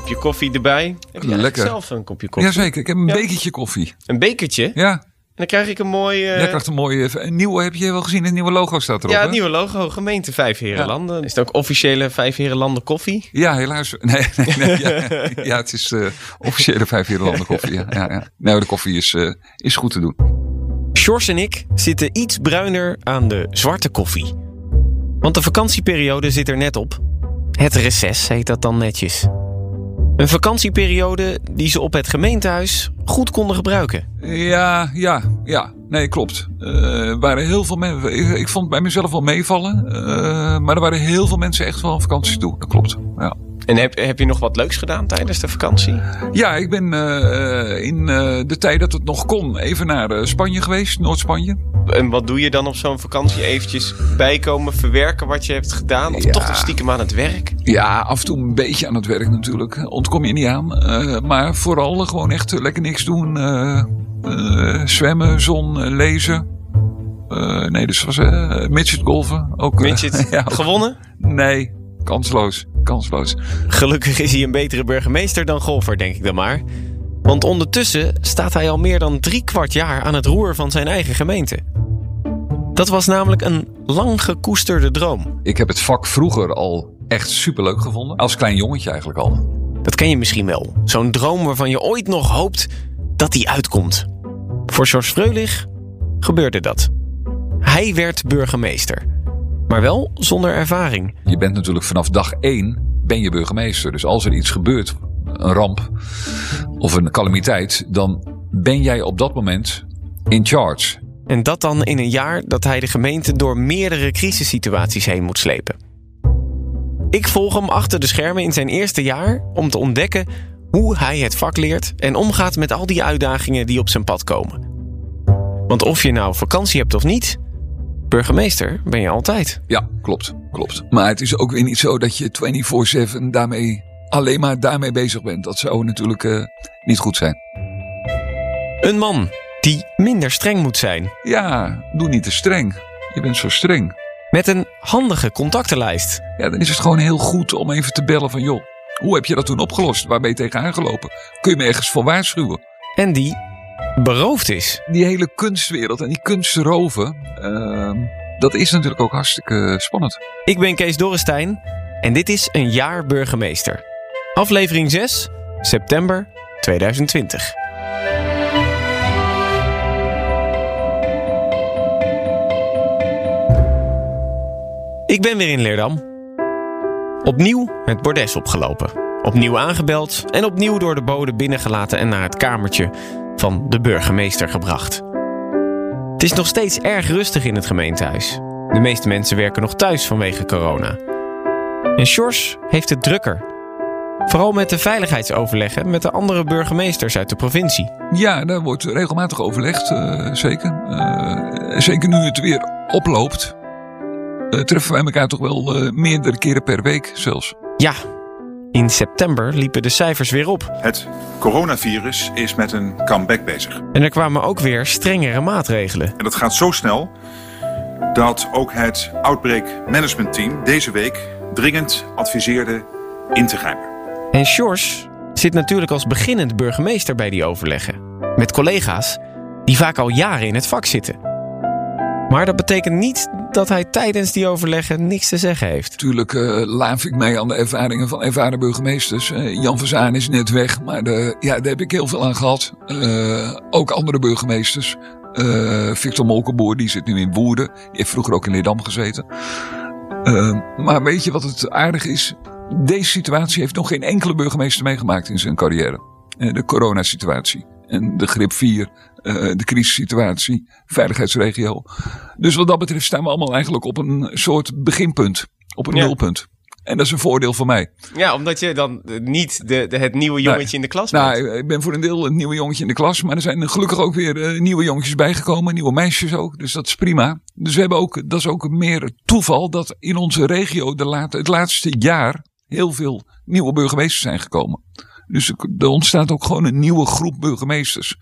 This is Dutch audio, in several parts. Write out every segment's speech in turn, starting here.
kopje koffie erbij. Heb je Lekker. zelf een kopje koffie? Jazeker, ik heb een Ja. bekertje koffie. Een bekertje? Ja, En dan krijg ik een mooi... eh, jij krijgt een mooie... Een nieuwe heb je wel gezien, een nieuwe logo staat erop. ja, hè? het nieuwe logo, gemeente Vijf Herenlanden. Is het ook officiële Vijf Herenlanden koffie? Ja, helaas. Nee, nee, nee ja, ja, het is eh officiële vijf jaar landen koffie. Ja, ja, ja. Nou, de koffie is, eh, is goed te doen. Sjors en ik zitten iets bruiner aan de zwarte koffie. Want de vakantieperiode zit er net op. Het reces heet dat dan netjes. Een vakantieperiode die ze op het gemeentehuis goed konden gebruiken. Ja, ja, ja. Nee, klopt. Eh, er waren heel veel mensen. Ik, vond bij mezelf wel meevallen. eh, maar er waren heel veel mensen echt wel op vakantie toe. Dat klopt. Ja. En heb, heb je nog wat leuks gedaan tijdens de vakantie? Ja, ik ben eh, in eh, de tijd dat het nog kon even naar eh, Spanje geweest, Noord-Spanje. En wat doe je dan op zo'n vakantie? Eventjes bijkomen, verwerken wat je hebt gedaan? Of Ja. toch nog stiekem aan het werk? Ja, af en toe een beetje aan het werk natuurlijk. Ontkom je niet aan. Eh, maar vooral gewoon echt eh, lekker niks doen. eh, eh, zwemmen, zon, eh, lezen. Eh, nee, dus was midget golfen. Ook, eh, Midget ja, ook- gewonnen? Nee, kansloos. Kansloos. Gelukkig is hij een betere burgemeester dan golfer, denk ik dan maar. Want ondertussen staat hij al meer dan drie kwart jaar aan het roer van zijn eigen gemeente. Dat was namelijk een lang gekoesterde droom. Ik heb het vak vroeger al echt superleuk gevonden. Als klein jongetje eigenlijk al. Dat ken je misschien wel. Zo'n droom waarvan je ooit nog hoopt dat die uitkomt. Voor George Freulich gebeurde dat. Hij werd burgemeester. Maar wel zonder ervaring. Je bent natuurlijk vanaf dag één ben je burgemeester. Dus als er iets gebeurt, een ramp of een calamiteit, dan ben jij op dat moment in charge. En dat dan in een jaar dat hij de gemeente door meerdere crisissituaties heen moet slepen. Ik volg hem achter de schermen in zijn eerste jaar om te ontdekken hoe hij het vak leert en omgaat met al die uitdagingen die op zijn pad komen. Want of je nou vakantie hebt of niet, burgemeester ben je altijd. Ja, klopt, klopt. Maar het is ook weer niet zo dat je 24-7 daarmee alleen maar daarmee bezig bent. Dat zou natuurlijk eh, niet goed zijn. Een man die minder streng moet zijn, Ja, doe niet te streng. Je bent zo streng. met een handige contactenlijst. Ja, dan is het gewoon heel goed om even te bellen van joh, hoe heb je dat toen opgelost? Waar ben je tegenaan gelopen? Kun je me ergens voor waarschuwen? En die beroofd is. Die hele kunstwereld en die kunstroven, ehm, dat is natuurlijk ook hartstikke spannend. Ik ben Kees Dorrestein en dit is een jaar burgemeester. Aflevering 6, september 2020. Ik ben weer in Leerdam. Opnieuw het bordes opgelopen. Opnieuw aangebeld en opnieuw door de bode binnengelaten en naar het kamertje van de burgemeester gebracht. Het is nog steeds erg rustig in het gemeentehuis. De meeste mensen werken nog thuis vanwege corona. En Sjors heeft het drukker. Vooral met de veiligheidsoverleggen met de andere burgemeesters uit de provincie. Ja, daar wordt regelmatig overlegd, eh, zeker. Eh, zeker nu het weer oploopt, eh, treffen wij elkaar toch wel meerdere keren per week zelfs. Ja, in september liepen de cijfers weer op. Het coronavirus is met een comeback bezig. En er kwamen ook weer strengere maatregelen. En dat gaat zo snel dat ook het Outbreak Management Team deze week dringend adviseerde in te grijpen. En Sjors zit natuurlijk als beginnend burgemeester bij die overleggen. Met collega's die vaak al jaren in het vak zitten. Maar dat betekent niet dat hij tijdens die overleggen niks te zeggen heeft. Natuurlijk eh, laaf ik mij aan de ervaringen van ervaren burgemeesters. Eh, Jan van is net weg, maar de, ja, daar heb ik heel veel aan gehad. Eh, ook andere burgemeesters. Victor Molkenboer, die zit nu in Woerden. Die heeft vroeger ook in Leerdam gezeten. Maar weet je wat het aardig is? Deze situatie heeft nog geen enkele burgemeester meegemaakt in zijn carrière. De coronasituatie. En de grip 4, eh, de crisissituatie, veiligheidsregio. Dus wat dat betreft staan we allemaal eigenlijk op een soort beginpunt. Op een Ja. nulpunt. En dat is een voordeel voor mij. Ja, omdat je dan niet de, de, het nieuwe jongetje in de klas bent. Nou, ik ben voor een deel een nieuwe jongetje in de klas. Maar er zijn gelukkig ook weer eh, nieuwe jongetjes bijgekomen. Nieuwe meisjes ook. Dus dat is prima. Dus we hebben ook, dat is ook meer toeval dat in onze regio de laat, het laatste jaar heel veel nieuwe burgemeesters zijn gekomen. Dus er ontstaat ook gewoon een nieuwe groep burgemeesters.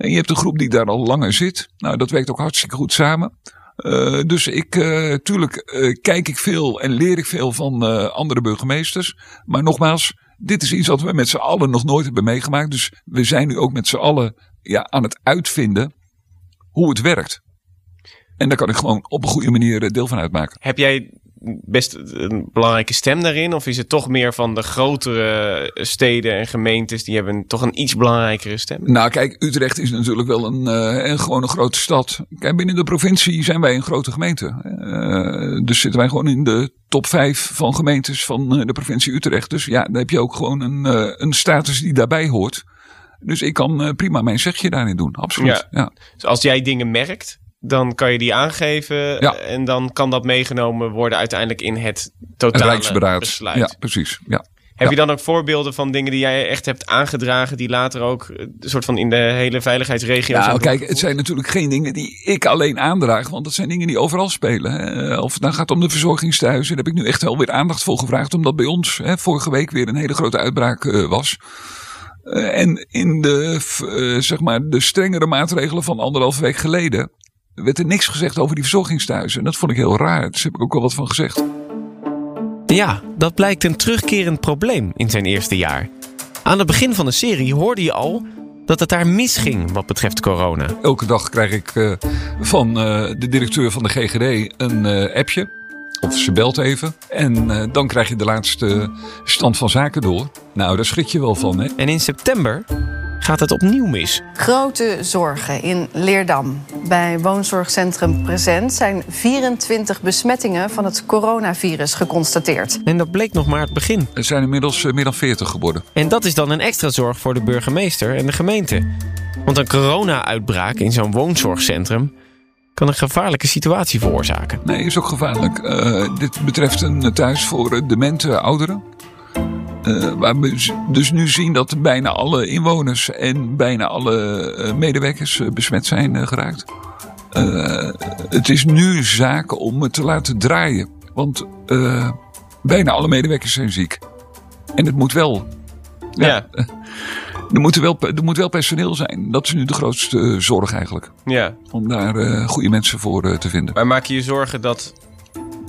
En je hebt een groep die daar al langer zit. Nou, dat werkt ook hartstikke goed samen. Eh, dus ik, eh, tuurlijk eh, kijk ik veel en leer ik veel van andere burgemeesters. Maar nogmaals, dit is iets wat we met z'n allen nog nooit hebben meegemaakt. Dus we zijn nu ook met z'n allen ja, aan het uitvinden hoe het werkt. En daar kan ik gewoon op een goede manier deel van uitmaken. Heb jij best een belangrijke stem daarin? Of is het toch meer van de grotere steden en gemeentes die hebben toch een iets belangrijkere stem? Nou, kijk, Utrecht is natuurlijk wel een, uh, een gewoon een grote stad. Kijk, binnen de provincie zijn wij een grote gemeente. Uh, dus zitten wij gewoon in de top 5 van gemeentes van de provincie Utrecht. Dus ja, dan heb je ook gewoon een, uh, een status die daarbij hoort. Dus ik kan prima mijn zegje daarin doen, absoluut. Ja. ja. Dus als jij dingen merkt, dan kan je die aangeven en dan kan dat meegenomen worden uiteindelijk in het totale besluit. Ja, precies. Ja. Heb je dan ook voorbeelden van dingen die jij echt hebt aangedragen, die later ook een eh, soort van in de hele veiligheidsregio ja, Nou, kijk, het zijn natuurlijk geen dingen die ik alleen aandraag, want het zijn dingen die overal spelen. Hè. Of het dan gaat om de verzorgingstehuizen, daar heb ik nu echt wel weer aandacht voor gevraagd, omdat bij ons hè, vorige week weer een hele grote uitbraak uh, was. Uh, en in de, uh, zeg maar, de strengere maatregelen van anderhalve week geleden werd er niks gezegd over die verzorgingstehuizen. En dat vond ik heel raar. Daar heb ik ook wel wat van gezegd. Ja, dat blijkt een terugkerend probleem in zijn eerste jaar. Aan het begin van de serie hoorde je al dat het daar misging wat betreft corona. Elke dag krijg ik uh, van uh, de directeur van de GGD een uh, appje. Of ze belt even. En dan krijg je de laatste stand van zaken door. Nou, daar schrik je wel van, hè? En in september gaat het opnieuw mis. Grote zorgen in Leerdam. Bij woonzorgcentrum Present zijn 24 besmettingen van het coronavirus geconstateerd. En dat bleek nog maar het begin. Er zijn inmiddels meer dan 40 geworden. En dat is dan een extra zorg voor de burgemeester en de gemeente. Want een corona-uitbraak in zo'n woonzorgcentrum kan een gevaarlijke situatie veroorzaken. Nee, is ook gevaarlijk. Uh, dit betreft een thuis voor demente ouderen. Uh, waar we dus nu zien dat bijna alle inwoners en bijna alle uh, medewerkers uh, besmet zijn geraakt. het is nu zaak om het te laten draaien. Want bijna alle medewerkers zijn ziek. En het moet wel. Ja. ja. Er, moet wel, er moet wel personeel zijn. Dat is nu de grootste zorg eigenlijk. Ja. Om daar goede mensen voor te vinden. Maar maak je je zorgen dat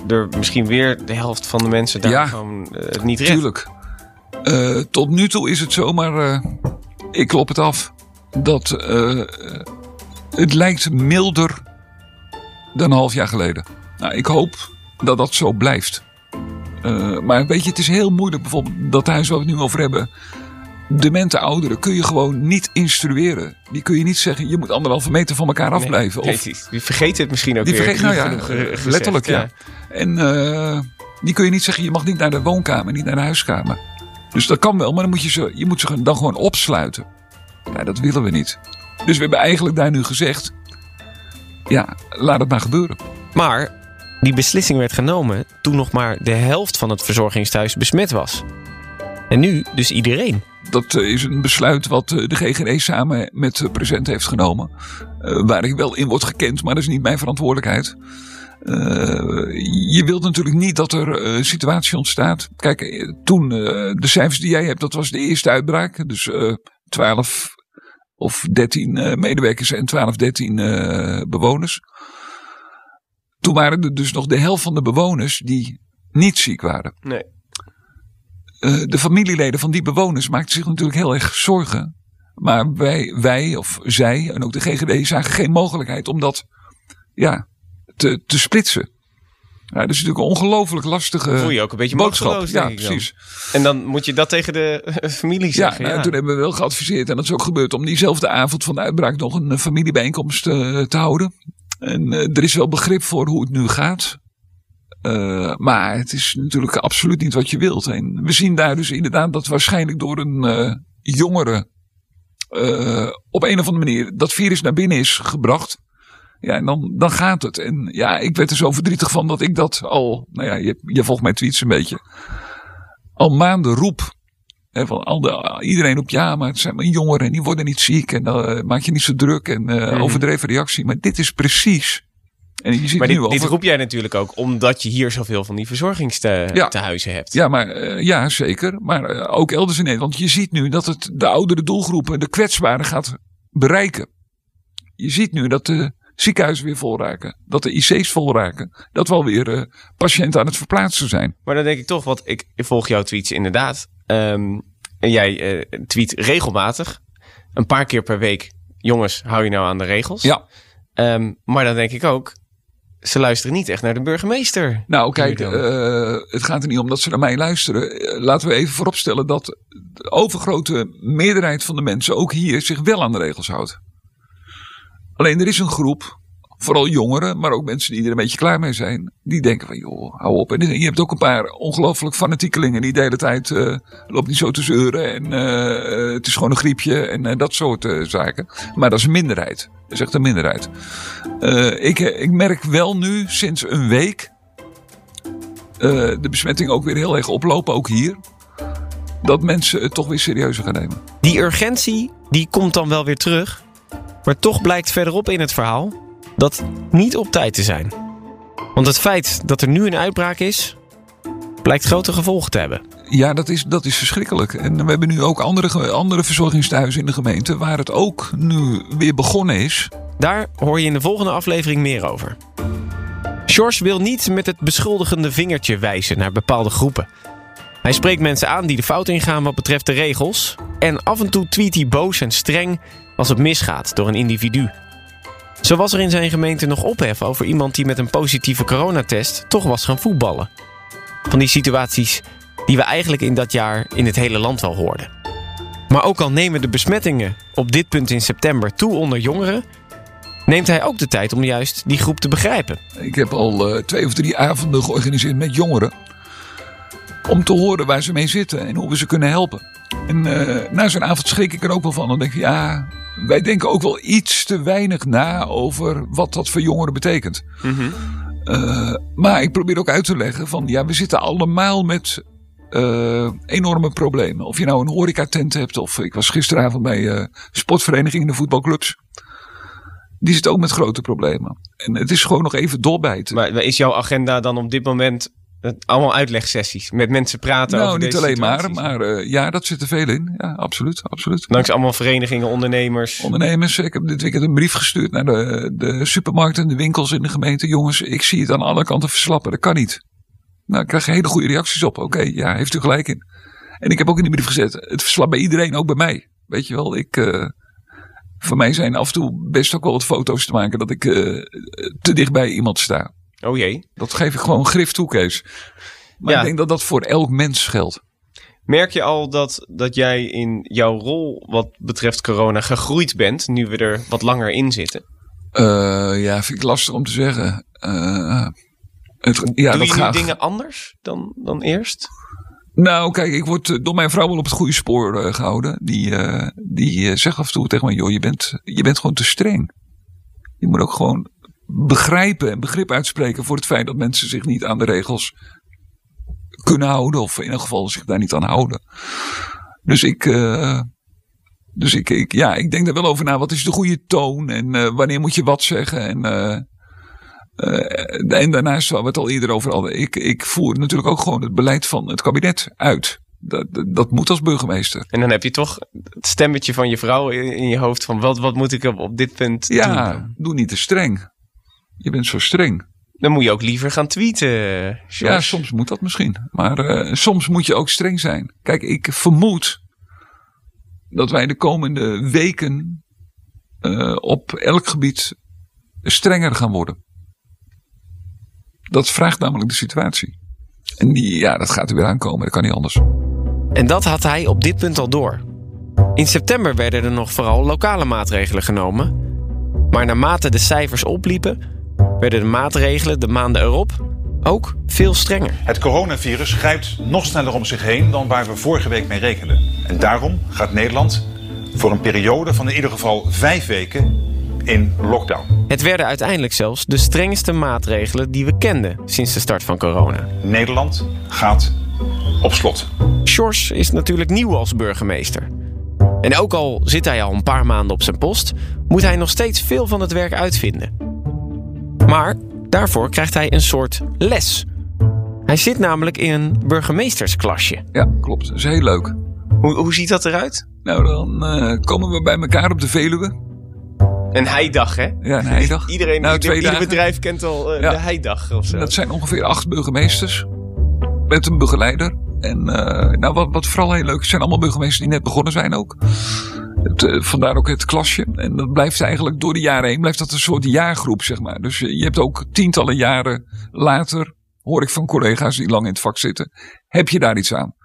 er misschien weer de helft van de mensen daar gewoon het niet redt? Tuurlijk. Uh, tot nu toe is het zo, maar uh, ik klop het af. Dat uh, het lijkt milder dan een half jaar geleden. Nou, ik hoop dat dat zo blijft. maar weet je, het is heel moeilijk. Bijvoorbeeld dat huis waar we het nu over hebben. Demente ouderen kun je gewoon niet instrueren. Die kun je niet zeggen, je moet anderhalve meter van elkaar afblijven. Nee, of, die vergeten het misschien ook die weer. Vergeet, nou ja, gezegd, letterlijk ja. ja. En die kun je niet zeggen, je mag niet naar de woonkamer, niet naar de huiskamer. Dus dat kan wel, maar dan moet je ze, je moet ze dan gewoon opsluiten. Ja, dat willen we niet. Dus we hebben eigenlijk daar nu gezegd: ja, laat het maar gebeuren. Maar die beslissing werd genomen toen nog maar de helft van het verzorgingstehuis besmet was. En nu dus iedereen. Dat eh, is een besluit wat eh, de GGD samen met de present heeft genomen. Uh, waar ik wel in word gekend, maar dat is niet mijn verantwoordelijkheid. Uh, je wilt natuurlijk niet dat er een situatie ontstaat. Kijk, toen uh, de cijfers die jij hebt, dat was de eerste uitbraak. Dus uh, 12 of 13 medewerkers en 12, 13 bewoners. Toen waren er dus nog de helft van de bewoners die niet ziek waren. Nee. de familieleden van die bewoners maakten zich natuurlijk heel erg zorgen. Maar wij, wij of zij en ook de GGD zagen geen mogelijkheid om dat ja, te, te splitsen. Ja, dat is natuurlijk een ongelooflijk lastige Voel je ook een beetje boodschap. Ja, precies. En dan moet je dat tegen de familie zeggen. Ja, nou, toen hebben we wel geadviseerd, en dat is ook gebeurd, om diezelfde avond van de uitbraak nog een familiebijeenkomst uh, te houden. En uh, er is wel begrip voor hoe het nu gaat. Uh, maar het is natuurlijk absoluut niet wat je wilt. En we zien daar dus inderdaad dat waarschijnlijk door een jongere op een of andere manier dat virus naar binnen is gebracht. Ja, en dan, dan gaat het. En ja, ik werd er zo verdrietig van dat ik dat al, nou ja, je, je volgt mijn tweets een beetje, al maanden roep. He, van al de, iedereen op ja, maar het zijn maar jongeren en die worden niet ziek en dan uh, maak je niet zo druk en uh, mm. overdreven reactie. Maar dit is precies. En je ziet maar dit, nu dit roep jij natuurlijk ook omdat je hier zoveel van die verzorgingstehuizen ja. hebt. Ja, maar, uh, ja zeker. Maar ook elders in Nederland. Je ziet nu dat het de oudere doelgroepen, de kwetsbaren gaat bereiken. Je ziet nu dat de ziekenhuizen weer vol raken. Dat de IC's vol raken. Dat we alweer uh, patiënten aan het verplaatsen zijn. Maar dan denk ik toch, want ik volg jouw tweets inderdaad. Ehm, en jij eh, tweet regelmatig, een paar keer per week. Jongens, hou je nou aan de regels? Ja. Ehm, maar dan denk ik ook, ze luisteren niet echt naar de burgemeester. Nou, kijk, eh, het gaat er niet om dat ze naar mij luisteren. Eh, Laten we even vooropstellen dat de overgrote meerderheid van de mensen, ook hier, zich wel aan de regels houdt. Alleen er is een groep, vooral jongeren, maar ook mensen die er een beetje klaar mee zijn, die denken van, joh, hou op. En je hebt ook een paar ongelooflijk fanatiekelingen die de hele tijd, eh loopt niet zo te zeuren en eh, het is gewoon een griepje en eh, dat soort eh, zaken. Maar dat is een minderheid. Dat is echt een minderheid. Eh, ik, ik merk wel nu, sinds een week, eh, de besmettingen ook weer heel erg oplopen, ook hier. Dat mensen het toch weer serieuzer gaan nemen. Die urgentie, die komt dan wel weer terug. Maar toch blijkt verderop in het verhaal dat niet op tijd te zijn. Want het feit dat er nu een uitbraak is, blijkt grote gevolgen te hebben. Ja, dat is, dat is verschrikkelijk. En we hebben nu ook andere, andere verzorgingstehuizen in de gemeente waar het ook nu weer begonnen is. Daar hoor je in de volgende aflevering meer over. George wil niet met het beschuldigende vingertje wijzen naar bepaalde groepen. Hij spreekt mensen aan die de fout ingaan wat betreft de regels. En af en toe tweet hij boos en streng als het misgaat door een individu. Zo was er in zijn gemeente nog ophef over iemand die met een positieve coronatest toch was gaan voetballen. Van die situaties die we eigenlijk in dat jaar in het hele land wel hoorden. Maar ook al nemen de besmettingen op dit punt in september toe onder jongeren, neemt hij ook de tijd om juist die groep te begrijpen. Ik heb al eh, twee of drie avonden georganiseerd met jongeren. Om te horen waar ze mee zitten en hoe we ze kunnen helpen. En eh, na zo'n avond schrik ik er ook wel van. Dan denk ik, ja, wij denken ook wel iets te weinig na over wat dat voor jongeren betekent. Eh, maar ik probeer ook uit te leggen van, ja, we zitten allemaal met eh, enorme problemen. Of je nou een horecatent hebt of ik was gisteravond bij eh sportverenigingen, de voetbalclubs. Die zitten ook met grote problemen. En het is gewoon nog even doorbijten. Maar is jouw agenda dan op dit moment allemaal uitlegsessies? Met mensen praten nou, over niet deze alleen maar, situaties? maar eh, ja, dat zit er veel in. Ja, absoluut, absoluut. Langs allemaal verenigingen, ondernemers. Ondernemers, ik heb dit weekend een brief gestuurd naar de, de supermarkten en de winkels in de gemeente. Jongens, ik zie het aan alle kanten verslappen, dat kan niet. Nou, ik krijg hele goede reacties op. Oké, ja, heeft u gelijk in. En ik heb ook in die brief gezet, het verslapt bij iedereen, ook bij mij. Weet je wel, ik... eh, voor mij zijn af en toe best ook wel wat foto's te maken dat ik eh, te dicht bij iemand sta. Oh jee. Dat geef ik gewoon grif toe, Kees. Maar Ja. ik denk dat dat voor elk mens geldt. Merk je al dat, dat jij in jouw rol wat betreft corona gegroeid bent, nu we er wat langer in zitten? Eh, ja, vind ik lastig om te zeggen. Eh, het, ja, Doe dat je nu gaat. dingen anders dan, dan eerst? Nou, kijk, ik word eh, door mijn vrouw wel op het goede spoor eh, gehouden. Die, die zegt af en toe tegen me: joh, je bent, je bent gewoon te streng. Je moet ook gewoon begrijpen en begrip uitspreken voor het feit dat mensen zich niet aan de regels kunnen houden. Of in ieder geval zich daar niet aan houden. Dus ik. eh, dus ik, ik, ja, ik denk er wel over na. Wat is de goede toon? En eh, wanneer moet je wat zeggen? En, eh, en daarnaast, waar we het al eerder over hadden. Ik, ik voer natuurlijk ook gewoon het beleid van het kabinet uit. Dat, dat, moet als burgemeester. En dan heb je toch het stemmetje van je vrouw in, je hoofd van wat, wat moet ik op, op dit punt doen? Ja, doe niet te streng. Je bent zo streng. Dan moet je ook liever gaan tweeten, George. Ja, soms moet dat misschien. Maar eh, soms moet je ook streng zijn. Kijk, ik vermoed dat wij de komende weken eh, op elk gebied strenger gaan worden. Dat vraagt namelijk de situatie. En die, ja, dat gaat er weer aankomen. Dat kan niet anders. En dat had hij op dit punt al door. In september werden er nog vooral lokale maatregelen genomen. Maar naarmate de cijfers opliepen, werden de maatregelen de maanden erop ook veel strenger. Het coronavirus grijpt nog sneller om zich heen dan waar we vorige week mee rekenden. En daarom gaat Nederland voor een periode van in ieder geval vijf weken in lockdown. Het werden uiteindelijk zelfs de strengste maatregelen die we kenden sinds de start van corona. Nederland gaat op slot. Sjors is natuurlijk nieuw als burgemeester. En ook al zit hij al een paar maanden op zijn post, moet hij nog steeds veel van het werk uitvinden. Maar daarvoor krijgt hij een soort les. Hij zit namelijk in een burgemeestersklasje. Ja, klopt. Dat is heel leuk. Hoe, hoe ziet dat eruit? Nou, dan eh, komen we bij elkaar op de Veluwe. Een heidag, hè? Ja, een heidag. Iedereen, Nou, ieder, bedrijf kent al eh, Ja. de heidag of zo. Dat zijn ongeveer acht burgemeesters. Met een begeleider. En uh, nou, wat, wat vooral heel leuk is, zijn allemaal burgemeesters die net begonnen zijn ook. Het, uh, vandaar ook het klasje. En dat blijft eigenlijk door de jaren heen, blijft dat een soort jaargroep, zeg maar. Dus je hebt ook tientallen jaren later, hoor ik van collega's die lang in het vak zitten, heb je daar iets aan.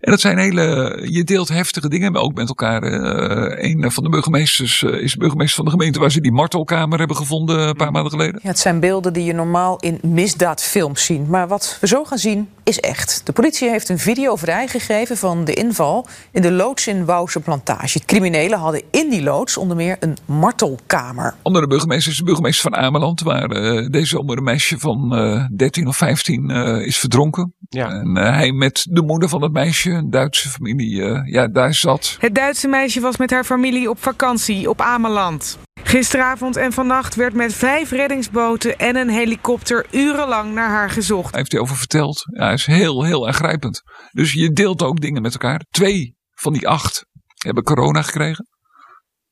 En dat zijn hele, je deelt heftige dingen ook met elkaar. Uh, een van de burgemeesters uh, is burgemeester van de gemeente waar ze die martelkamer hebben gevonden een paar maanden geleden. Ja, het zijn beelden die je normaal in misdaadfilms ziet. Maar wat we zo gaan zien is echt. De politie heeft een video vrijgegeven van de inval in de loods in Wouwse Plantage. Criminelen hadden in die loods onder meer een martelkamer. Andere burgemeester is de burgemeester van Ameland, waar uh, deze zomer een meisje van 13 of 15 is verdronken. Ja. En hij met de moeder van het meisje een Duitse familie, uh, ja, daar zat. Het Duitse meisje was met haar familie op vakantie op Ameland. Gisteravond en vannacht werd met vijf reddingsboten en een helikopter urenlang naar haar gezocht. Hij heeft hij over verteld. Ja, is heel, heel aangrijpend. Dus je deelt ook dingen met elkaar. Twee van die acht hebben corona gekregen.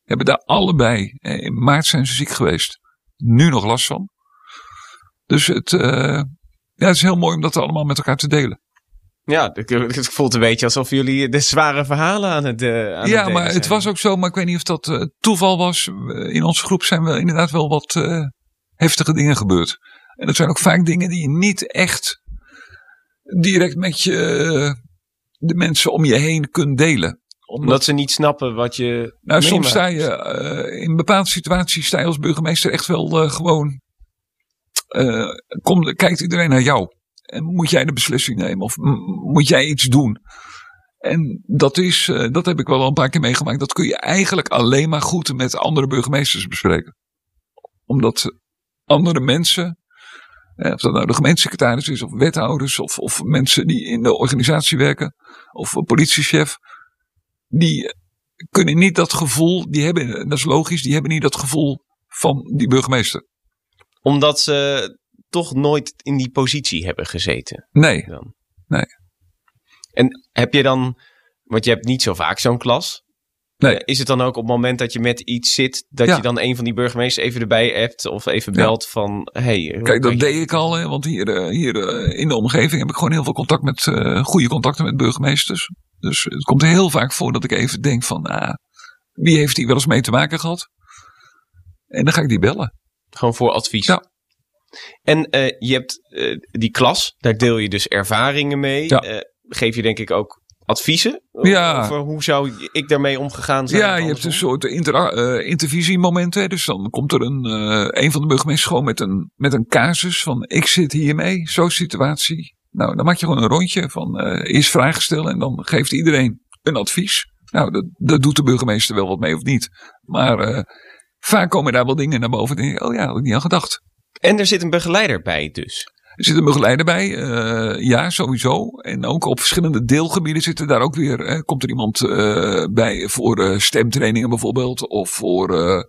Hebben daar allebei, in maart zijn ze ziek geweest. Nu nog last van. Dus het, uh, ja, het is heel mooi om dat allemaal met elkaar te delen. Ja, het voelt een beetje alsof jullie de zware verhalen aan het uh, aan Ja, maar het was ook zo, maar ik weet niet of dat uh, toeval was. In onze groep zijn wel inderdaad wel wat heftige dingen gebeurd. En dat zijn ook vaak dingen die je niet echt direct met je, de mensen om je heen kunt delen. Omdat, Omdat ze niet snappen wat je. Nou, soms sta je in bepaalde situaties sta je als burgemeester echt wel gewoon. kom, kijkt iedereen naar jou. En moet jij de beslissing nemen of moet jij iets doen? En dat, is, dat heb ik wel een paar keer meegemaakt. Dat kun je eigenlijk alleen maar goed met andere burgemeesters bespreken. Omdat andere mensen, eh, of dat nou de gemeentesecretaris is, of wethouders, of, of mensen die in de organisatie werken, of een politiechef, die kunnen niet dat gevoel, die hebben, dat is logisch, die hebben niet dat gevoel van die burgemeester. Omdat ze toch nooit in die positie hebben gezeten. Nee. Dan. Nee. En heb je dan, want je hebt niet zo vaak zo'n klas. Nee. Is het dan ook op het moment dat je met iets zit, dat ja. je dan een van die burgemeesters even erbij hebt of even belt ja. van, hey. Kijk, dat deed ik al, hè, want hier, hier in de omgeving heb ik gewoon heel veel contact met, uh, goede contacten met burgemeesters. Dus het komt heel vaak voor dat ik even denk van, ah, wie heeft hier wel eens mee te maken gehad? En dan ga ik die bellen. Gewoon voor advies. Ja. En uh, je hebt uh, die klas, daar deel je dus ervaringen mee. Ja. Geef je denk ik ook adviezen ja. over hoe zou ik daarmee omgegaan zijn? Ja, je hebt een soort inter, intervisiemomenten. Dus dan komt er een, een van de burgemeesters gewoon met een, met een casus van ik zit hiermee, zo'n situatie. Nou, dan maak je gewoon een rondje van eerst vragen stellen en dan geeft iedereen een advies. Nou, dat, dat doet de burgemeester wel wat mee of niet. Maar vaak komen daar wel dingen naar boven en denk je, oh ja, had ik niet aan gedacht. En er zit een begeleider bij dus. Er zit een begeleider bij, uh, ja, sowieso. En ook op verschillende deelgebieden zitten daar ook weer, eh, komt er iemand uh, bij voor stemtrainingen bijvoorbeeld, of voor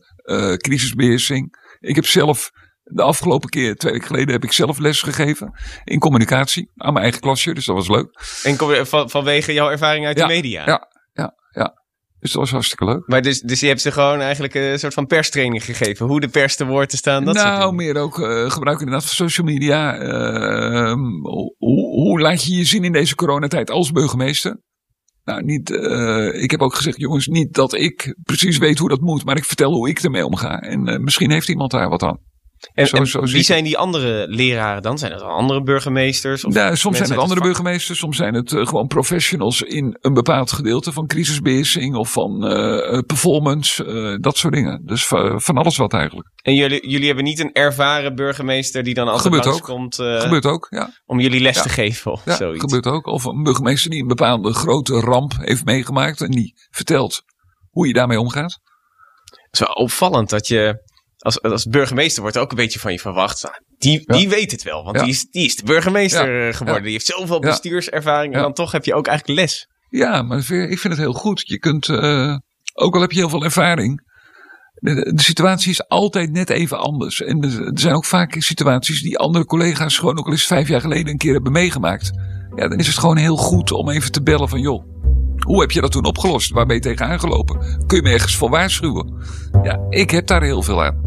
crisisbeheersing. Ik heb zelf de afgelopen keer, twee weken geleden, heb ik zelf les gegeven in communicatie aan mijn eigen klasje, dus dat was leuk. En kom, van, vanwege jouw ervaring uit ja, de media? Ja. Dus dat was hartstikke leuk. Maar dus, dus je hebt ze gewoon eigenlijk een soort van perstraining gegeven. Hoe de pers te woord te staan. Dat nou, meer ook uh, gebruik inderdaad van social media. Uh, hoe, hoe, laat je je zien in deze coronatijd als burgemeester? Nou, niet, uh, ik heb ook gezegd, jongens, niet dat ik precies weet hoe dat moet. Maar ik vertel hoe ik ermee omga. En misschien heeft iemand daar wat aan. En, zo, en zo wie zijn die andere leraren dan? Zijn het andere burgemeesters? Of ja, soms zijn het andere burgemeesters, soms zijn het uh, gewoon professionals in een bepaald gedeelte van crisisbeheersing of van uh, performance, uh, dat soort dingen. Dus van alles wat eigenlijk. En jullie, jullie hebben niet een ervaren burgemeester die dan altijd gebeurt ook. gebeurt ook, ja. om jullie les ja. te geven of ja, zoiets? gebeurt ook. Of een burgemeester die een bepaalde grote ramp heeft meegemaakt en die vertelt hoe je daarmee omgaat. Het is wel opvallend dat je als, als burgemeester wordt ook een beetje van je verwacht. Die, ja. die weet het wel, want ja. die, is, die is de burgemeester ja. geworden. Die heeft zoveel bestuurservaring en dan toch heb je ook eigenlijk les. Ja, maar ik vind het heel goed. Je kunt, uh, ook al heb je heel veel ervaring, de, de, situatie is altijd net even anders. En er zijn ook vaak situaties die andere collega's gewoon ook al eens vijf jaar geleden een keer hebben meegemaakt. Ja, dan is het gewoon heel goed om even te bellen van joh. Hoe heb je dat toen opgelost? Waar ben je tegenaan gelopen? Kun je me ergens voor waarschuwen? Ja, ik heb daar heel veel aan.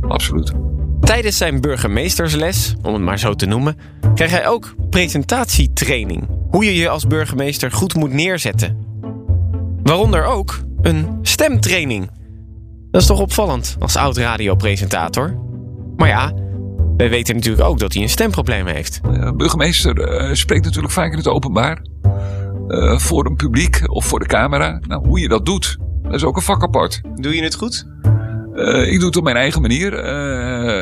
Absoluut. Tijdens zijn burgemeestersles, om het maar zo te noemen, krijgt hij ook presentatietraining. Hoe je je als burgemeester goed moet neerzetten. Waaronder ook een stemtraining. Dat is toch opvallend als oud radiopresentator. Maar ja, wij weten natuurlijk ook dat hij een stemprobleem heeft. Burgemeester uh, spreekt natuurlijk vaak in het openbaar. Uh, voor een publiek of voor de camera. Nou, hoe je dat doet, dat is ook een vak apart. Doe je het goed? ik doe het op mijn eigen manier.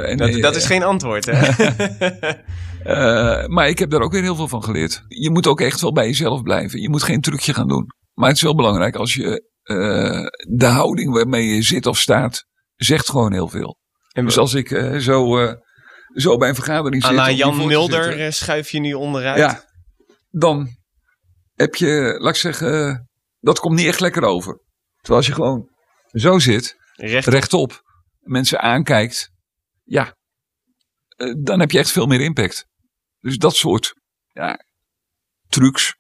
En, dat, dat, is geen antwoord, hè? maar ik heb daar ook weer heel veel van geleerd. Je moet ook echt wel bij jezelf blijven. Je moet geen trucje gaan doen. Maar het is wel belangrijk als je de houding waarmee je zit of staat, zegt gewoon heel veel. En dus als ik zo zo bij een vergadering zit. Jan Mulder eh, schuif je nu onderuit. Ja, dan heb je, laat ik zeggen, dat komt niet echt lekker over. Terwijl als je gewoon zo zit, rechtop, rechtop mensen aankijkt, ja, eh, dan heb je echt veel meer impact. Dus dat soort ja, trucs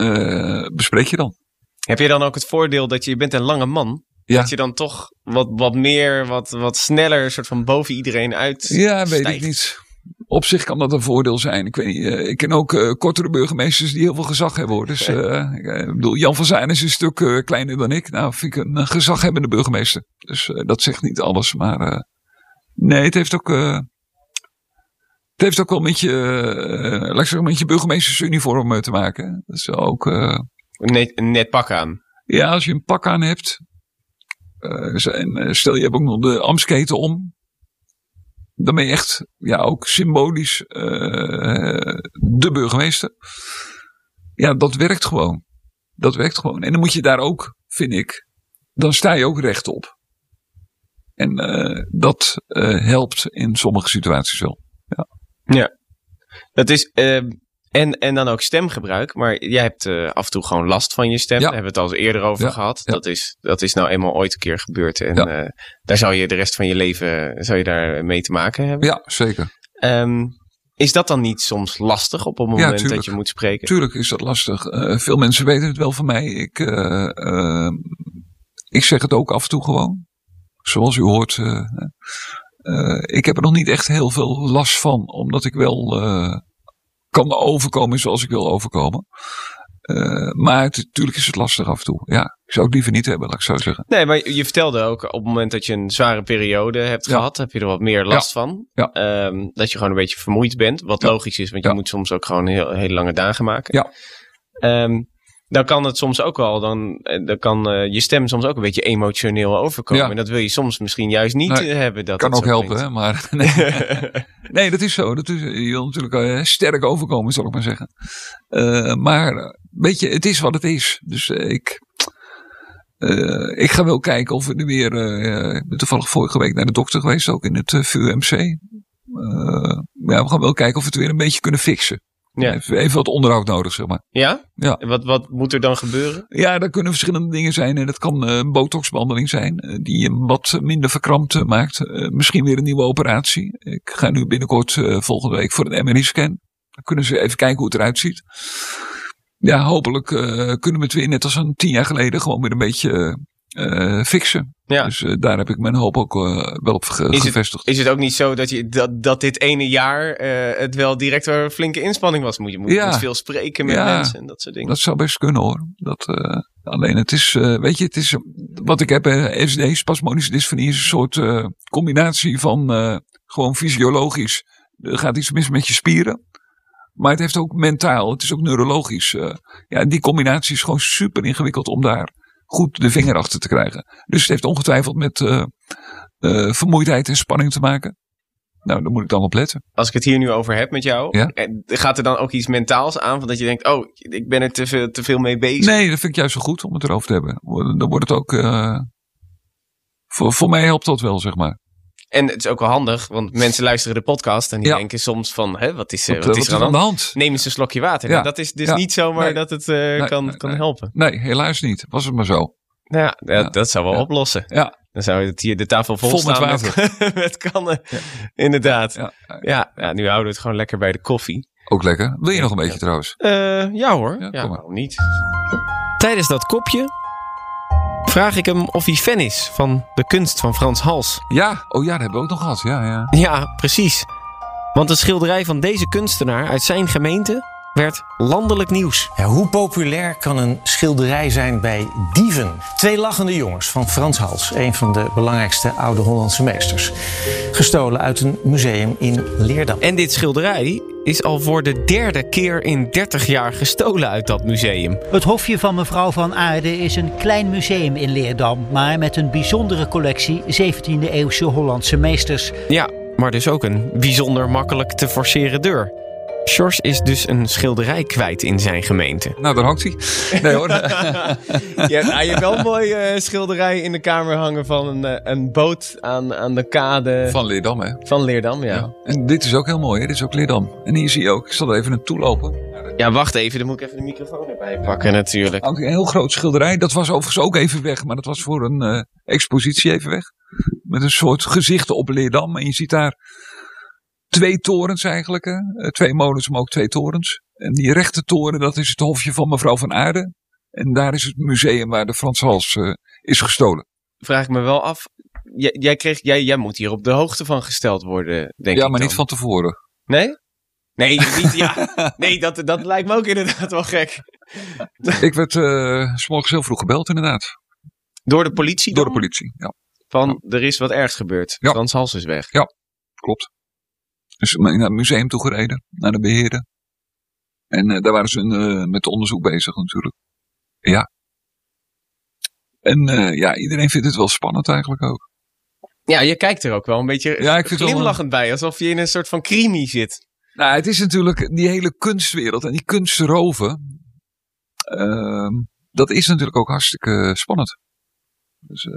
uh, bespreek je dan. Heb je dan ook het voordeel dat je, je bent een lange man ja. Dat je dan toch wat, wat meer, wat, wat sneller, soort van boven iedereen uit. Ja, weet ik niet. Op zich kan dat een voordeel zijn. Ik weet niet, uh, ik ken ook uh, kortere burgemeesters die heel veel gezag hebben hoor. Dus uh, ik bedoel, Jan van Zijn is een stuk kleiner dan ik. Nou, vind ik een gezaghebbende burgemeester. Dus dat zegt niet alles. Maar nee, het heeft ook. het heeft ook wel met je, laat ik zeggen, met je burgemeestersuniform te maken. Dat is ook. net, net pak aan. Ja, als je een pak aan hebt, uh, en stel je hebt ook nog de Amsketen om. Dan ben je echt ja, ook symbolisch uh, de burgemeester. Ja, dat werkt gewoon. Dat werkt gewoon. En dan moet je daar ook, vind ik, dan sta je ook rechtop. En uh, dat helpt in sommige situaties wel. Ja. ja. Dat is, ehm, en, en dan ook stemgebruik. Maar jij hebt uh, af en toe gewoon last van je stem. Daar hebben we het al eerder over gehad. Dat, is, dat is nou eenmaal ooit een keer gebeurd. En uh, daar zou je de rest van je leven zou je daar mee te maken hebben. Ja, zeker. Um, is dat dan niet soms lastig op het moment dat je moet spreken? Tuurlijk is dat lastig. Uh, veel mensen weten het wel van mij. Ik, ik zeg het ook af en toe gewoon. Zoals u hoort. ik heb er nog niet echt heel veel last van. Omdat ik wel kan overkomen zoals ik wil overkomen. Uh, maar natuurlijk is het lastig af en toe. Ja, ik zou het liever niet hebben, laat ik zo zeggen. Nee, maar je vertelde ook op het moment dat je een zware periode hebt gehad, heb je er wat meer last van. Ja. Um, dat je gewoon een beetje vermoeid bent. Wat logisch is, want je moet soms ook gewoon heel, hele lange dagen maken. Ja. Um, dan kan het soms ook wel, dan, eh, dan kan uh, je stem soms ook een beetje emotioneel overkomen. En dat wil je soms misschien juist niet nee, hebben. Dat kan ook helpen, hè, maar nee. nee, dat is zo. Dat is, je wil natuurlijk uh, sterk overkomen, zal ik maar zeggen. Uh, maar weet je, het is wat het is. Dus ik, ik ga wel kijken of we nu weer, ik ben toevallig vorige week naar de dokter geweest, ook in het VUMC. ja, we gaan wel kijken of we het weer een beetje kunnen fixen. Ja. Even wat onderhoud nodig, zeg maar. Ja? Ja. En wat, wat moet er dan gebeuren? Ja, dat kunnen verschillende dingen zijn. En dat kan een botoxbehandeling zijn, die je wat minder verkrampt maakt. misschien weer een nieuwe operatie. Ik ga nu binnenkort volgende week voor een MRI-scan. Dan kunnen ze even kijken hoe het eruit ziet. Ja, hopelijk kunnen we het weer, net als een tien jaar geleden, gewoon weer een beetje uh, fixen. Ja. Dus uh, daar heb ik mijn hoop ook uh, wel op ge is gevestigd. Het, is het ook niet zo dat, je, dat, dat dit ene jaar het wel direct een flinke inspanning was? Moet je moet, ja. moet veel spreken met ja, mensen en dat soort dingen. Dat zou best kunnen hoor. Dat, alleen het is, weet je, het is wat ik heb, SD, spasmodische dysfonie, is een soort combinatie van gewoon fysiologisch. Er gaat iets mis met je spieren. Maar het heeft ook mentaal, het is ook neurologisch. ja, die combinatie is gewoon super ingewikkeld om daar goed de vinger achter te krijgen. Dus het heeft ongetwijfeld met uh, uh, vermoeidheid en spanning te maken. Nou, daar moet ik dan op letten. Als ik het hier nu over heb met jou, ja? gaat er dan ook iets mentaals aan? Van dat je denkt, oh, ik ben er te veel, te veel mee bezig. Nee, dat vind ik juist zo goed om het erover te hebben. Dan wordt het ook. Uh, voor, voor mij helpt dat wel, zeg maar. En het is ook wel handig, want mensen luisteren de podcast en die denken soms van, hè, wat is, wat, wat is er aan de hand? Neem eens een slokje water. Ja. dat is dus niet zomaar dat het uh, kan, kan helpen. Nee, helaas niet. Was het maar zo. Nou ja, dat, dat zou wel oplossen. Ja. Dan zou het hier de tafel vol, vol staan met, water. met, kannen. Inderdaad. Ja. Ja, nu houden we het gewoon lekker bij de koffie. Ook lekker. Wil je nog een beetje trouwens? Uh, ja hoor. Ja, waarom niet? Tijdens dat kopje vraag ik hem of hij fan is van de kunst van Frans Hals. Ja, oh ja, dat hebben we ook nog gehad. Ja, ja. Ja, precies. Want een schilderij van deze kunstenaar uit zijn gemeente werd landelijk nieuws. Ja, hoe populair kan een schilderij zijn bij dieven? Twee lachende jongens van Frans Hals, een van de belangrijkste oude Hollandse meesters. Gestolen uit een museum in Leerdam. En dit schilderij is al voor de derde keer in 30 jaar gestolen uit dat museum. Het Hofje van mevrouw van Aarde is een klein museum in Leerdam, maar met een bijzondere collectie 17e eeuwse Hollandse meesters. Ja, maar dus ook een bijzonder makkelijk te forceren deur. Sjors is dus een schilderij kwijt in zijn gemeente. Nou, daar hangt hij. Nee hoor. je, hebt, je hebt wel een mooi eh, schilderij in de kamer hangen van een, eh, een boot aan, aan de kade. Van Leerdam, hè? Van Leerdam, ja. ja. En dit is ook heel mooi, hè? Dit is ook Leerdam. En hier zie je ook, ik zal er even naartoe lopen. Ja, wacht even, dan moet ik even de microfoon erbij pakken natuurlijk. Een heel groot schilderij. Dat was overigens ook even weg, maar dat was voor een uh, expositie even weg. Met een soort gezichten op Leerdam. En je ziet daar twee torens eigenlijk. Hè? Twee molens, maar ook twee torens. En die rechte toren, dat is het hofje van mevrouw van Aarde. En daar is het museum waar de Frans Hals uh, is gestolen. Vraag ik me wel af. Jij, jij, kreeg, jij, jij moet hier op de hoogte van gesteld worden, denk ja, ik. maar dan. niet van tevoren. Nee? Nee, niet, ja. nee dat, dat lijkt me ook inderdaad wel gek. ik werd uh, s morgens heel vroeg gebeld, inderdaad. Door de politie? Dan? Door de politie, ja. Van er is wat ergs gebeurd. Ja. Frans Hals is weg. Ja, klopt. Dus naar het museum toe gereden, naar de beheerder. En uh, daar waren ze uh, met onderzoek bezig natuurlijk. Ja. En uh, ja, iedereen vindt het wel spannend eigenlijk ook. Ja, je kijkt er ook wel een beetje ja, ik vind glimlachend wel, bij. Alsof je in een soort van crimi zit. Nou, het is natuurlijk die hele kunstwereld en die kunstroven. Ehm, dat is natuurlijk ook hartstikke spannend. Dus,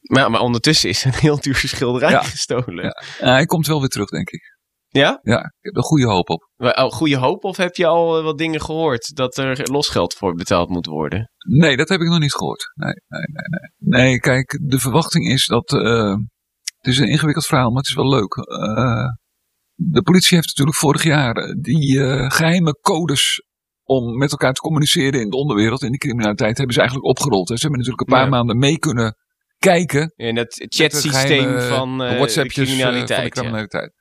maar, maar ondertussen is een heel duur schilderij ja. gestolen. Ja. hij komt wel weer terug, denk ik. Ja? Ja, ik heb er goede hoop op. Oh, goede hoop of heb je al wat dingen gehoord dat er losgeld voor betaald moet worden? Nee, dat heb ik nog niet gehoord. Nee, nee, nee. Nee, nee kijk, de verwachting is dat. Uh, het is een ingewikkeld verhaal, maar het is wel leuk. Uh, de politie heeft natuurlijk vorig jaar die uh, geheime codes om met elkaar te communiceren in de onderwereld, in de criminaliteit, hebben ze eigenlijk opgerold. Hè. Ze hebben natuurlijk een paar ja. maanden mee kunnen kijken. In het chatsysteem van uh, van de criminaliteit.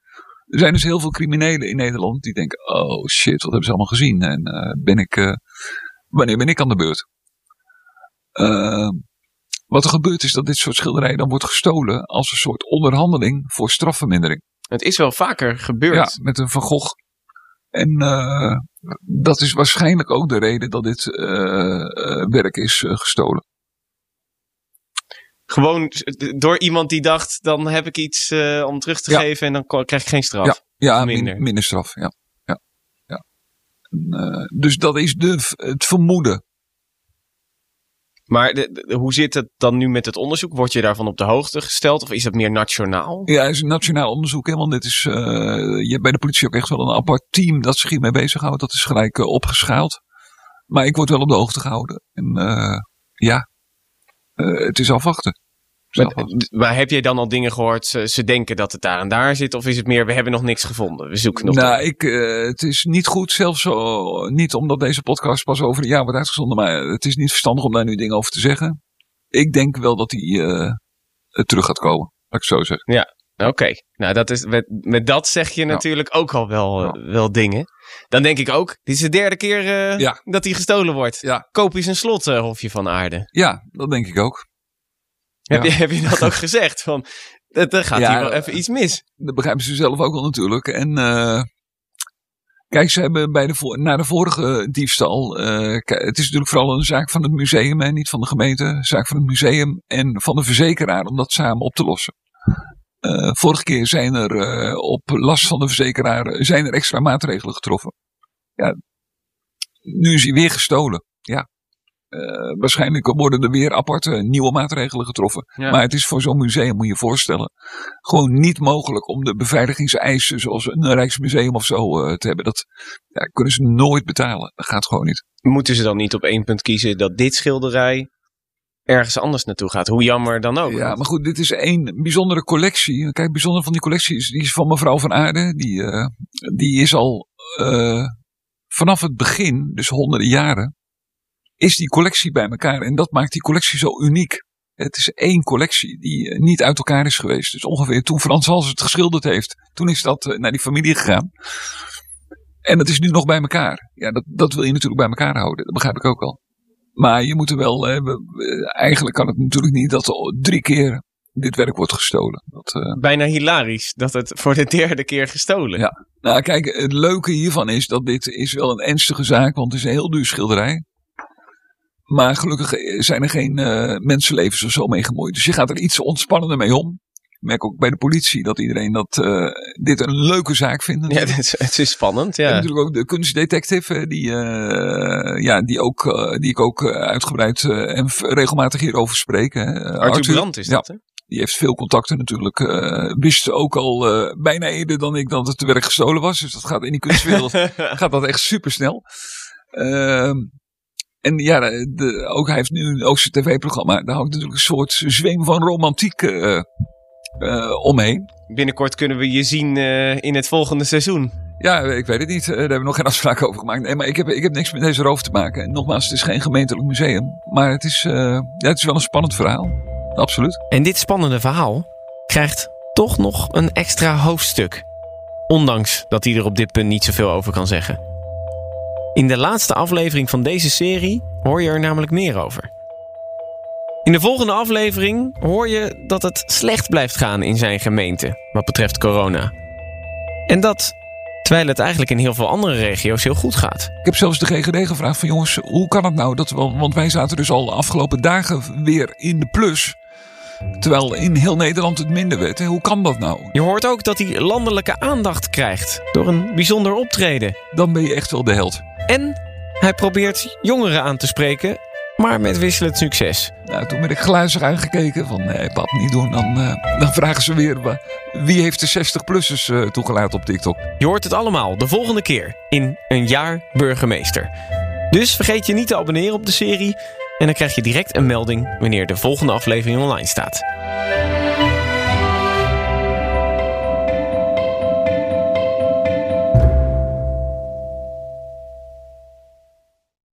Er zijn dus heel veel criminelen in Nederland die denken: oh shit, wat hebben ze allemaal gezien? En uh, ben ik, uh, wanneer ben ik aan de beurt? Uh, wat er gebeurt is dat dit soort schilderijen dan wordt gestolen als een soort onderhandeling voor strafvermindering. Het is wel vaker gebeurd. Ja, met een Van Gogh. En uh, dat is waarschijnlijk ook de reden dat dit werk is gestolen. Gewoon door iemand die dacht, dan heb ik iets uh, om terug te ja. geven en dan krijg ik geen straf. Ja, ja minder. Min, minder straf. Ja. Ja. Ja. En, uh, dus dat is de, het vermoeden. Maar de, de, hoe zit het dan nu met het onderzoek? Word je daarvan op de hoogte gesteld of is dat meer nationaal? Ja, het is een nationaal onderzoek. Hè, want dit is, uh, je hebt bij de politie ook echt wel een apart team dat zich hiermee bezighoudt. Dat is gelijk opgeschaald. Maar ik word wel op de hoogte gehouden. En ja, uh, het is afwachten. Maar, maar, heb jij dan al dingen gehoord? Ze, ze, denken dat het daar en daar zit? Of is het meer, we hebben nog niks gevonden? We zoeken nog. Nou, ik, uh, het is niet goed, zelfs zo, niet omdat deze podcast pas over een jaar wordt uitgezonden. Maar het is niet verstandig om daar nu dingen over te zeggen. Ik denk wel dat hij uh, terug gaat komen. Laat ik zo zeggen. Ja, oké. Okay. Nou, dat is, met, met dat zeg je natuurlijk ook al wel, ja. wel dingen. Dan denk ik ook, dit is de derde keer uh, ja. dat hij gestolen wordt. Ja. Koop eens een slot, uh, Hofje van Aarde. Ja, dat denk ik ook. Heb, je, heb je dat ook gezegd? Van, er gaat hier wel even iets mis. Dat begrijpen ze zelf ook wel natuurlijk. En uh, kijk, ze hebben bij de, na de vorige diefstal. het is natuurlijk vooral een zaak van het museum en niet van de gemeente. Een zaak van het museum en van de verzekeraar om dat samen op te lossen. Uh, vorige keer zijn er uh, op last van de verzekeraar zijn er extra maatregelen getroffen. Ja, nu is hij weer gestolen. Ja. Uh, waarschijnlijk worden er weer aparte nieuwe maatregelen getroffen. Ja. Maar het is voor zo'n museum, moet je je voorstellen, gewoon niet mogelijk om de beveiligingseisen zoals een Rijksmuseum of zo te hebben. Dat ja, kunnen ze nooit betalen. Dat gaat gewoon niet. Moeten ze dan niet op één punt kiezen dat dit schilderij ergens anders naartoe gaat. Hoe jammer dan ook. Ja, maar goed, dit is één bijzondere collectie. Kijk, bijzonder van die collectie is, die is van mevrouw van Aarde. Die, uh, die is al uh, vanaf het begin, dus honderden jaren, is die collectie bij elkaar. En dat maakt die collectie zo uniek. Het is één collectie die eh, niet uit elkaar is geweest. Dus ongeveer toen Frans Hals het geschilderd heeft, toen is dat eh, naar die familie gegaan. En dat is nu nog bij elkaar. Ja, dat, dat wil je natuurlijk bij elkaar houden. Dat begrijp ik ook wel. Maar je moet er wel, eh, eigenlijk kan het natuurlijk niet dat drie keer dit werk wordt gestolen. Dat, uh... Bijna hilarisch dat het voor de derde keer gestolen. Ja, nou kijk, het leuke hiervan is dat dit is wel een ernstige zaak, want het is een heel duur schilderij. Maar gelukkig zijn er geen uh, mensenlevens of zo mee gemoeid. Dus je gaat er iets ontspannender mee om. Merk ook bij de politie dat iedereen dat, uh, dit een leuke zaak vindt. Ja, het is, het is spannend. Ja. En natuurlijk ook de kunstdetective, die, uh, ja, die, ook, die ik ook uitgebreid en regelmatig hierover spreek. Arthur, Arthur is dat, hè? Die heeft veel contacten natuurlijk. Wist ook al bijna eerder dan ik dat het werk gestolen was. Dus dat gaat in die kunstwereld gaat dat echt super snel. Uh, en ja, de, ook hij heeft nu een Oosterse tv-programma. Daar hangt natuurlijk een soort zweem van romantiek uh, omheen. Binnenkort kunnen we je zien in het volgende seizoen. Ja, ik weet het niet. Daar hebben we nog geen afspraak over gemaakt. Nee, maar ik heb, ik heb niks met deze roof te maken. En nogmaals, het is geen gemeentelijk museum. Maar het is, ja, het is wel een spannend verhaal. Absoluut. En dit spannende verhaal krijgt toch nog een extra hoofdstuk. Ondanks dat hij er op dit punt niet zoveel over kan zeggen. In de laatste aflevering van deze serie hoor je er namelijk meer over. In de volgende aflevering hoor je dat het slecht blijft gaan in zijn gemeente wat betreft corona. En dat terwijl het eigenlijk in heel veel andere regio's heel goed gaat. Ik heb zelfs de GGD gevraagd van jongens, hoe kan het nou dat we, want wij zaten dus al de afgelopen dagen weer in de plus. Terwijl in heel Nederland het minder werd. Hoe kan dat nou? Je hoort ook dat hij landelijke aandacht krijgt door een bijzonder optreden. Dan ben je echt wel de held. En hij probeert jongeren aan te spreken, maar met wisselend succes. Nou, toen ben ik glazig aangekeken van nee pap, niet doen. Dan, uh, dan vragen ze weer wie heeft de 60-plussers uh, toegelaten op TikTok. Je hoort het allemaal de volgende keer in Een Jaar Burgemeester. Dus vergeet je niet te abonneren op de serie en dan krijg je direct een melding wanneer de volgende aflevering online staat.